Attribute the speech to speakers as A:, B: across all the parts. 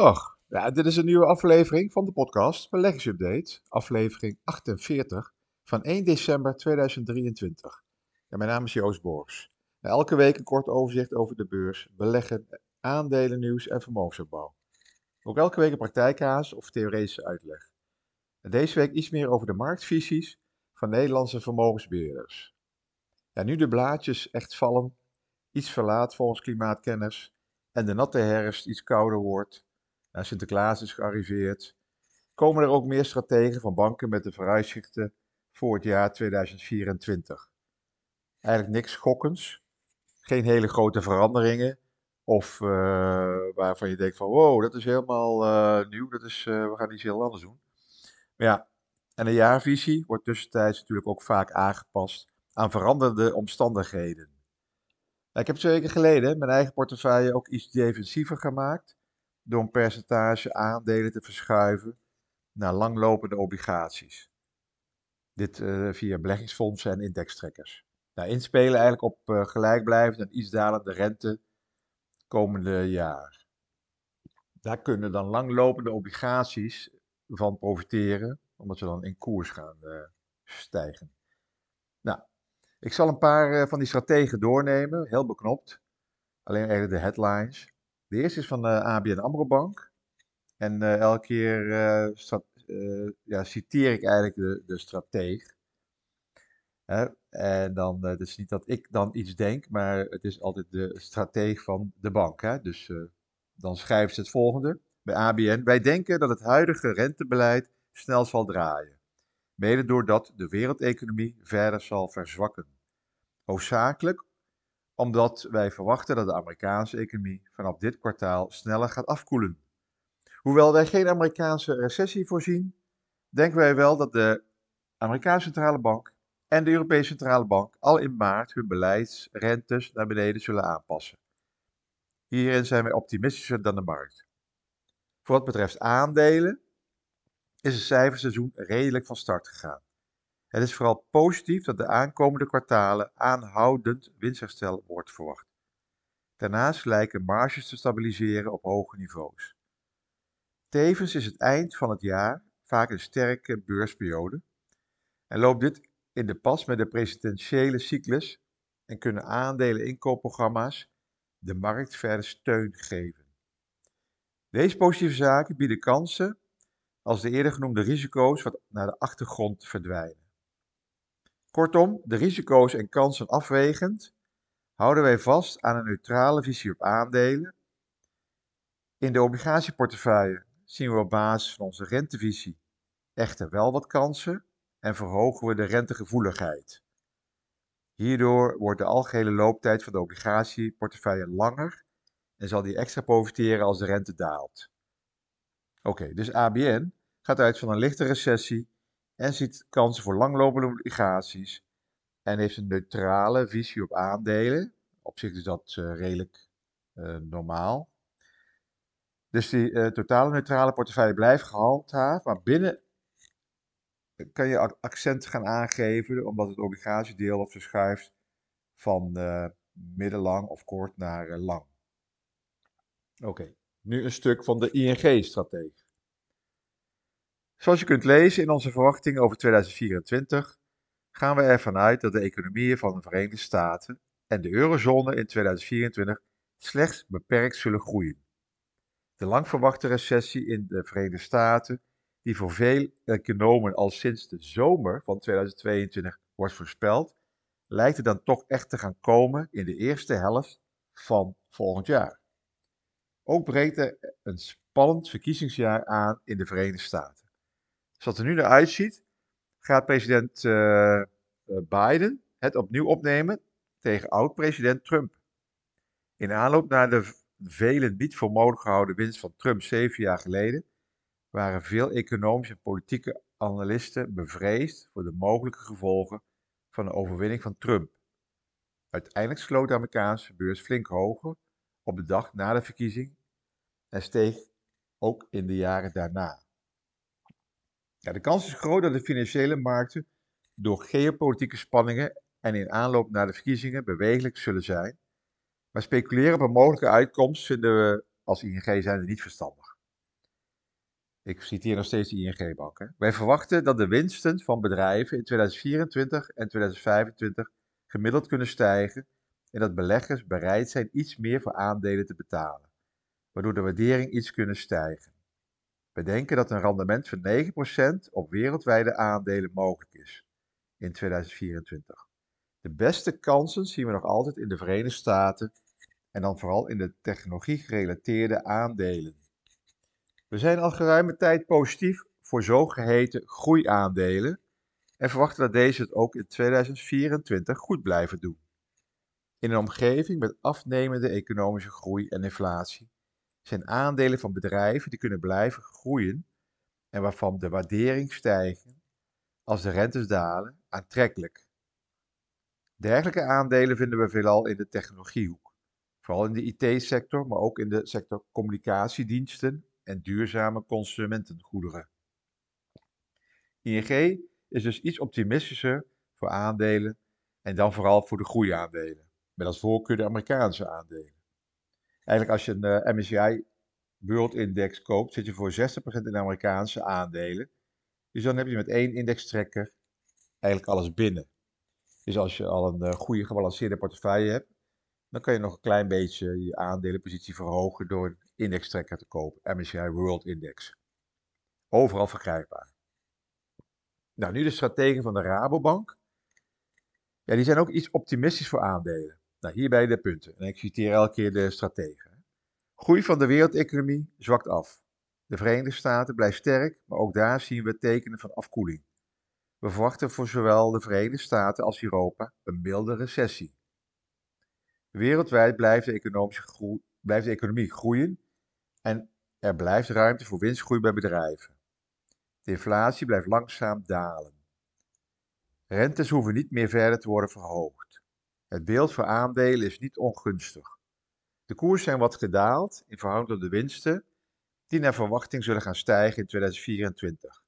A: Goedendag. Ja, dit is een nieuwe aflevering van de podcast Beleggingsupdate, aflevering 48 van 1 december 2023. Ja, mijn naam is Joost Borgs. elke week een kort overzicht over de beurs, beleggen, aandelen, nieuws en vermogensopbouw. Ook elke week een praktijkhaas of theoretische uitleg. En deze week iets meer over de marktvisies van Nederlandse vermogensbeheerders. Ja, nu de blaadjes echt vallen, iets verlaat volgens klimaatkenners en de natte herfst iets kouder wordt, nou, Sinterklaas is gearriveerd, komen er ook meer strategen van banken met de vooruitzichten voor het jaar 2024. Eigenlijk niks schokkends, geen hele grote veranderingen of uh, waarvan je denkt van wow, dat is helemaal uh, nieuw, dat is, uh, we gaan iets heel anders doen. Maar ja, en de jaarvisie wordt tussentijds natuurlijk ook vaak aangepast aan veranderde omstandigheden. Nou, ik heb twee weken geleden mijn eigen portefeuille ook iets defensiever gemaakt door een percentage aandelen te verschuiven naar langlopende obligaties. Dit uh, via beleggingsfondsen en indextrekkers. Nou, inspelen eigenlijk op uh, gelijkblijvende en iets dalende rente komende jaar. Daar kunnen dan langlopende obligaties van profiteren, omdat ze dan in koers gaan uh, stijgen. Nou, ik zal een paar van die strategen doornemen, heel beknopt. Alleen eigenlijk de headlines. De eerste is van de ABN AMRO Bank. En uh, elke keer uh, ja, citeer ik eigenlijk de, de strateeg. En dan, het is niet dat ik dan iets denk, maar het is altijd de strateeg van de bank. Hè? Dus dan schrijven ze het volgende bij ABN. Wij denken dat het huidige rentebeleid snel zal draaien. Mede doordat de wereldeconomie verder zal verzwakken. Hoofdzakelijk omdat wij verwachten dat de Amerikaanse economie vanaf dit kwartaal sneller gaat afkoelen. Hoewel wij geen Amerikaanse recessie voorzien, denken wij wel dat de Amerikaanse Centrale Bank en de Europese Centrale Bank al in maart hun beleidsrentes naar beneden zullen aanpassen. Hierin zijn wij optimistischer dan de markt. Voor wat betreft aandelen is het cijferseizoen redelijk van start gegaan. Het is vooral positief dat de aankomende kwartalen aanhoudend winstherstel wordt verwacht. Daarnaast lijken marges te stabiliseren op hoge niveaus. Tevens is het eind van het jaar vaak een sterke beursperiode en loopt dit in de pas met de presidentiële cyclus en kunnen aandelen inkoopprogramma's de markt verder steun geven. Deze positieve zaken bieden kansen als de eerder genoemde risico's wat naar de achtergrond verdwijnen. Kortom, de risico's en kansen afwegend, houden wij vast aan een neutrale visie op aandelen. In de obligatieportefeuille zien we op basis van onze rentevisie echter wel wat kansen en verhogen we de rentegevoeligheid. Hierdoor wordt de algehele looptijd van de obligatieportefeuille langer en zal die extra profiteren als de rente daalt. Oké, dus ABN gaat uit van een lichte recessie en ziet kansen voor langlopende obligaties en heeft een neutrale visie op aandelen. Op zich is dat uh, redelijk uh, normaal. Dus die uh, totale neutrale portefeuille blijft gehandhaafd, maar binnen kan je accent gaan aangeven, omdat het obligatiedeel wat verschuift van middellang of kort naar lang. Oké, nu een stuk van de ING-strategie. Zoals je kunt lezen in onze verwachtingen over 2024, gaan we ervan uit dat de economieën van de Verenigde Staten en de eurozone in 2024 slechts beperkt zullen groeien. De lang verwachte recessie in de Verenigde Staten, die voor veel economen al sinds de zomer van 2022 wordt voorspeld, lijkt er dan toch echt te gaan komen in de eerste helft van volgend jaar. Ook breekt er een spannend verkiezingsjaar aan in de Verenigde Staten. Zoals het er nu naar uitziet, gaat president uh, Biden het opnieuw opnemen tegen oud-president Trump. In aanloop naar de vele niet voor mogelijk gehouden winst van Trump zeven jaar geleden, waren veel economische en politieke analisten bevreesd voor de mogelijke gevolgen van de overwinning van Trump. Uiteindelijk sloot de Amerikaanse beurs flink hoger op de dag na de verkiezing en steeg ook in de jaren daarna. Ja, de kans is groot dat de financiële markten door geopolitieke spanningen en in aanloop naar de verkiezingen bewegelijk zullen zijn. Maar speculeren op een mogelijke uitkomst vinden we als ING zijn niet verstandig. Ik citeer nog steeds de ING-bank. Wij verwachten dat de winsten van bedrijven in 2024 en 2025 gemiddeld kunnen stijgen en dat beleggers bereid zijn iets meer voor aandelen te betalen, waardoor de waardering iets kunnen stijgen. We denken dat een rendement van 9% op wereldwijde aandelen mogelijk is in 2024. De beste kansen zien we nog altijd in de Verenigde Staten en dan vooral in de technologie-gerelateerde aandelen. We zijn al geruime tijd positief voor zogeheten groeiaandelen en verwachten dat deze het ook in 2024 goed blijven doen. In een omgeving met afnemende economische groei en inflatie zijn aandelen van bedrijven die kunnen blijven groeien en waarvan de waardering stijgen als de rentes dalen aantrekkelijk. Dergelijke aandelen vinden we veelal in de technologiehoek, vooral in de IT-sector, maar ook in de sector communicatiediensten en duurzame consumentengoederen. ING is dus iets optimistischer voor aandelen en dan vooral voor de groeiaandelen, met als voorkeur de Amerikaanse aandelen. Eigenlijk als je een uh, MSCI World Index koopt, zit je voor 60% in Amerikaanse aandelen. Dus dan heb je met één indextrekker eigenlijk alles binnen. Dus als je al een uh, goede gebalanceerde portefeuille hebt, dan kan je nog een klein beetje je aandelenpositie verhogen door een indextrekker te kopen, MSCI World Index. Overal verkrijgbaar. Nou, nu de strategen van de Rabobank. Ja, die zijn ook iets optimistisch voor aandelen. Nou, hierbij de punten. En ik citeer elke keer de strategen. Groei van de wereldeconomie zwakt af. De Verenigde Staten blijft sterk, maar ook daar zien we tekenen van afkoeling. We verwachten voor zowel de Verenigde Staten als Europa een milde recessie. Wereldwijd blijft de, blijft de economie groeien en er blijft ruimte voor winstgroei bij bedrijven. De inflatie blijft langzaam dalen. Rentes hoeven niet meer verder te worden verhoogd. Het beeld voor aandelen is niet ongunstig. De koersen zijn wat gedaald in verhouding tot de winsten, die naar verwachting zullen gaan stijgen in 2024.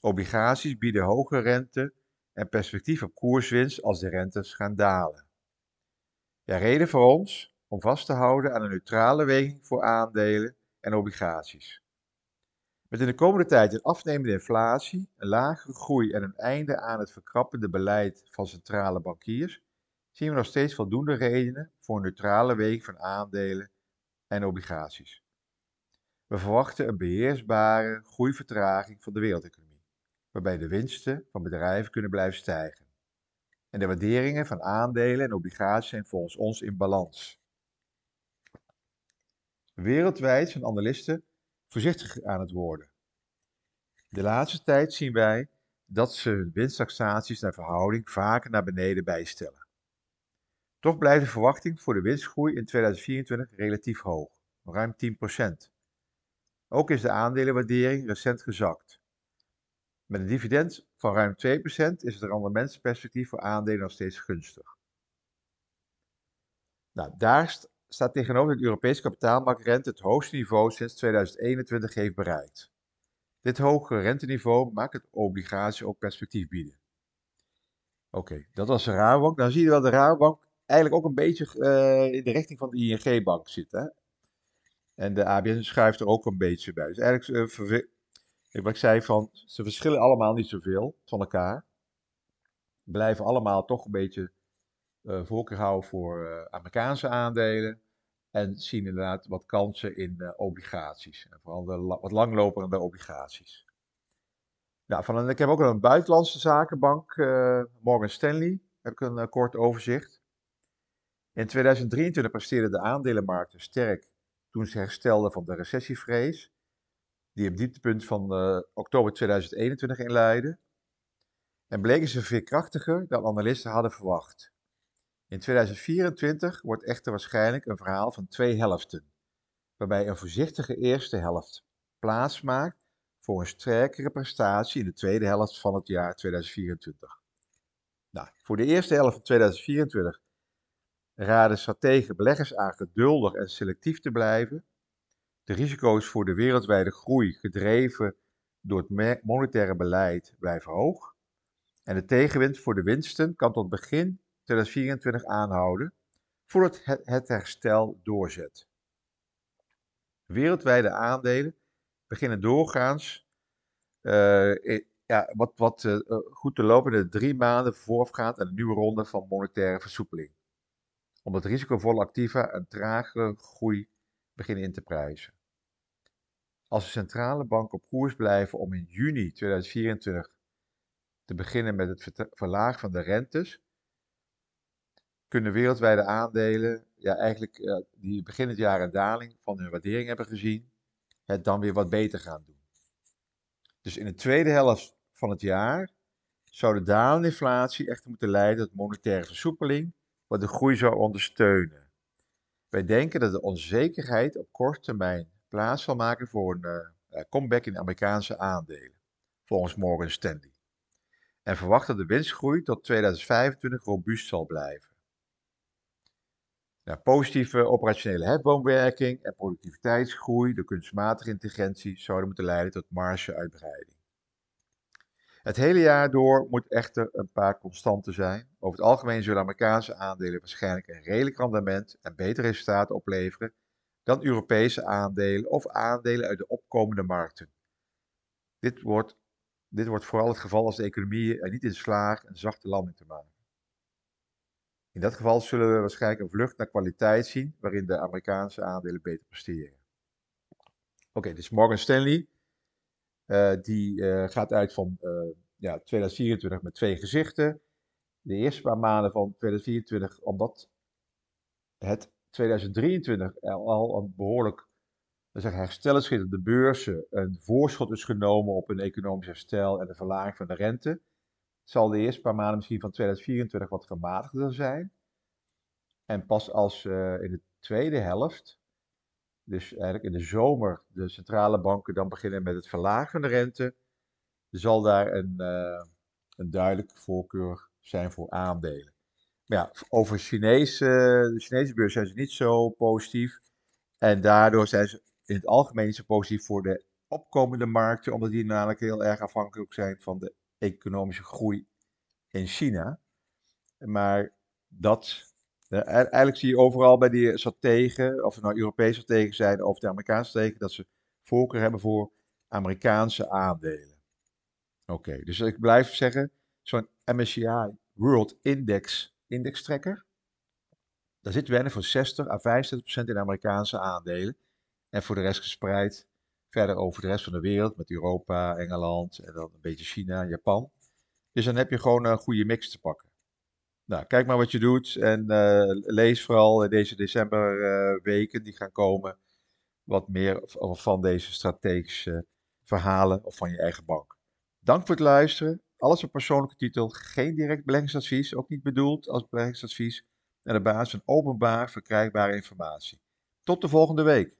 A: Obligaties bieden hoge rente en perspectief op koerswinst als de rentes gaan dalen. Ja, reden voor ons om vast te houden aan een neutrale weging voor aandelen en obligaties. Met in de komende tijd een afnemende inflatie, een lagere groei en een einde aan het verkrappende beleid van centrale bankiers, zien we nog steeds voldoende redenen voor een neutrale weging van aandelen en obligaties. We verwachten een beheersbare groeivertraging van de wereldeconomie, waarbij de winsten van bedrijven kunnen blijven stijgen. En de waarderingen van aandelen en obligaties zijn volgens ons in balans. Wereldwijd zijn analisten voorzichtig aan het worden. De laatste tijd zien wij dat ze hun winsttaxaties naar verhouding vaker naar beneden bijstellen. Toch blijft de verwachting voor de winstgroei in 2024 relatief hoog, ruim 10%. Ook is de aandelenwaardering recent gezakt. Met een dividend van ruim 2% is het rendementsperspectief voor aandelen nog steeds gunstig. Nou, daar staat tegenover dat Europese kapitaalmarktrente het hoogste niveau sinds 2021 heeft bereikt. Dit hogere renteniveau maakt het obligatie ook perspectief bieden. Oké, dat was de Rabobank. Dan zie je dat de Rabobank eigenlijk ook een beetje uh, in de richting van de ING-bank zit. Hè? En de ABN schuift er ook een beetje bij. Dus eigenlijk, uh, wat ik zei van, ze verschillen allemaal niet zoveel van elkaar. Blijven allemaal toch een beetje uh, voorkeur houden voor Amerikaanse aandelen. En zien inderdaad wat kansen in obligaties. En vooral de wat langlopende obligaties. Nou, van een, ik heb ook een buitenlandse zakenbank, Morgan Stanley. Heb ik een kort overzicht. In 2023 presteerden de aandelenmarkten sterk toen ze herstelden van de recessievrees, die op dieptepunt van oktober 2021 inleidde. En bleken ze veerkrachtiger dan analisten hadden verwacht. In 2024 wordt echter waarschijnlijk een verhaal van twee helften, waarbij een voorzichtige eerste helft plaatsmaakt voor een sterkere prestatie in de tweede helft van het jaar 2024. Nou, voor de eerste helft van 2024 raden strategen beleggers aan geduldig en selectief te blijven. De risico's voor de wereldwijde groei, gedreven door het monetaire beleid, blijven hoog. En de tegenwind voor de winsten kan tot begin 2024 aanhouden voordat het, herstel doorzet. Wereldwijde aandelen beginnen doorgaans uh, ja, wat, wat uh, goed te lopen in de drie maanden voorafgaand aan een nieuwe ronde van monetaire versoepeling. Omdat risicovolle activa een trage groei beginnen in te prijzen. Als de centrale banken op koers blijven om in juni 2024 te beginnen met het verlagen van de rentes, kunnen wereldwijde aandelen, ja, eigenlijk die begin het jaar een daling van hun waardering hebben gezien, het dan weer wat beter gaan doen. Dus in de tweede helft van het jaar zou de dalende inflatie echter moeten leiden tot monetaire versoepeling, wat de groei zou ondersteunen. Wij denken dat de onzekerheid op korte termijn plaats zal maken voor een uh, comeback in Amerikaanse aandelen, volgens Morgan Stanley. En verwachten dat de winstgroei tot 2025 robuust zal blijven. Positieve operationele hefboomwerking en productiviteitsgroei door kunstmatige intelligentie zouden moeten leiden tot margeuitbreiding. Het hele jaar door moet echter een paar constanten zijn. Over het algemeen zullen Amerikaanse aandelen waarschijnlijk een redelijk rendement en beter resultaten opleveren dan Europese aandelen of aandelen uit de opkomende markten. Dit wordt, dit wordt vooral het geval als de economieën er niet in slagen een zachte landing te maken. In dat geval zullen we waarschijnlijk een vlucht naar kwaliteit zien, waarin de Amerikaanse aandelen beter presteren. Oké, dus Morgan Stanley, die uh, gaat uit van uh, ja, 2024 met twee gezichten. De eerste paar maanden van 2024, omdat het 2023 al een behoorlijk herstel is op de beurzen, een voorschot is genomen op een economisch herstel en de verlaging van de rente, zal de eerste paar maanden misschien van 2024 wat gematigder zijn. En pas als in de tweede helft, dus eigenlijk in de zomer, de centrale banken dan beginnen met het verlagen van de rente, zal daar een, uh, een duidelijke voorkeur zijn voor aandelen. Maar ja, over Chinese, de Chinese beurs zijn ze niet zo positief. En daardoor zijn ze in het algemeen niet zo positief voor de opkomende markten, omdat die namelijk heel erg afhankelijk zijn van de economische groei in China. Maar dat, eh, eigenlijk zie je overal bij die strategen, of het nou Europese strategen zijn of de Amerikaanse strategen, dat ze voorkeur hebben voor Amerikaanse aandelen. Oké, dus ik blijf zeggen, zo'n MSCI World Index indextrekker. Daar zit weinig van 60 à 65 procent in Amerikaanse aandelen. En voor de rest gespreid verder over de rest van de wereld, met Europa, Engeland en dan een beetje China en Japan. Dus dan heb je gewoon een goede mix te pakken. Nou, kijk maar wat je doet en uh, lees vooral deze decemberweken uh, die gaan komen wat meer van deze strategische verhalen of van je eigen bank. Dank voor het luisteren. Alles op persoonlijke titel, geen direct beleggingsadvies, ook niet bedoeld als beleggingsadvies en op basis van openbaar verkrijgbare informatie. Tot de volgende week.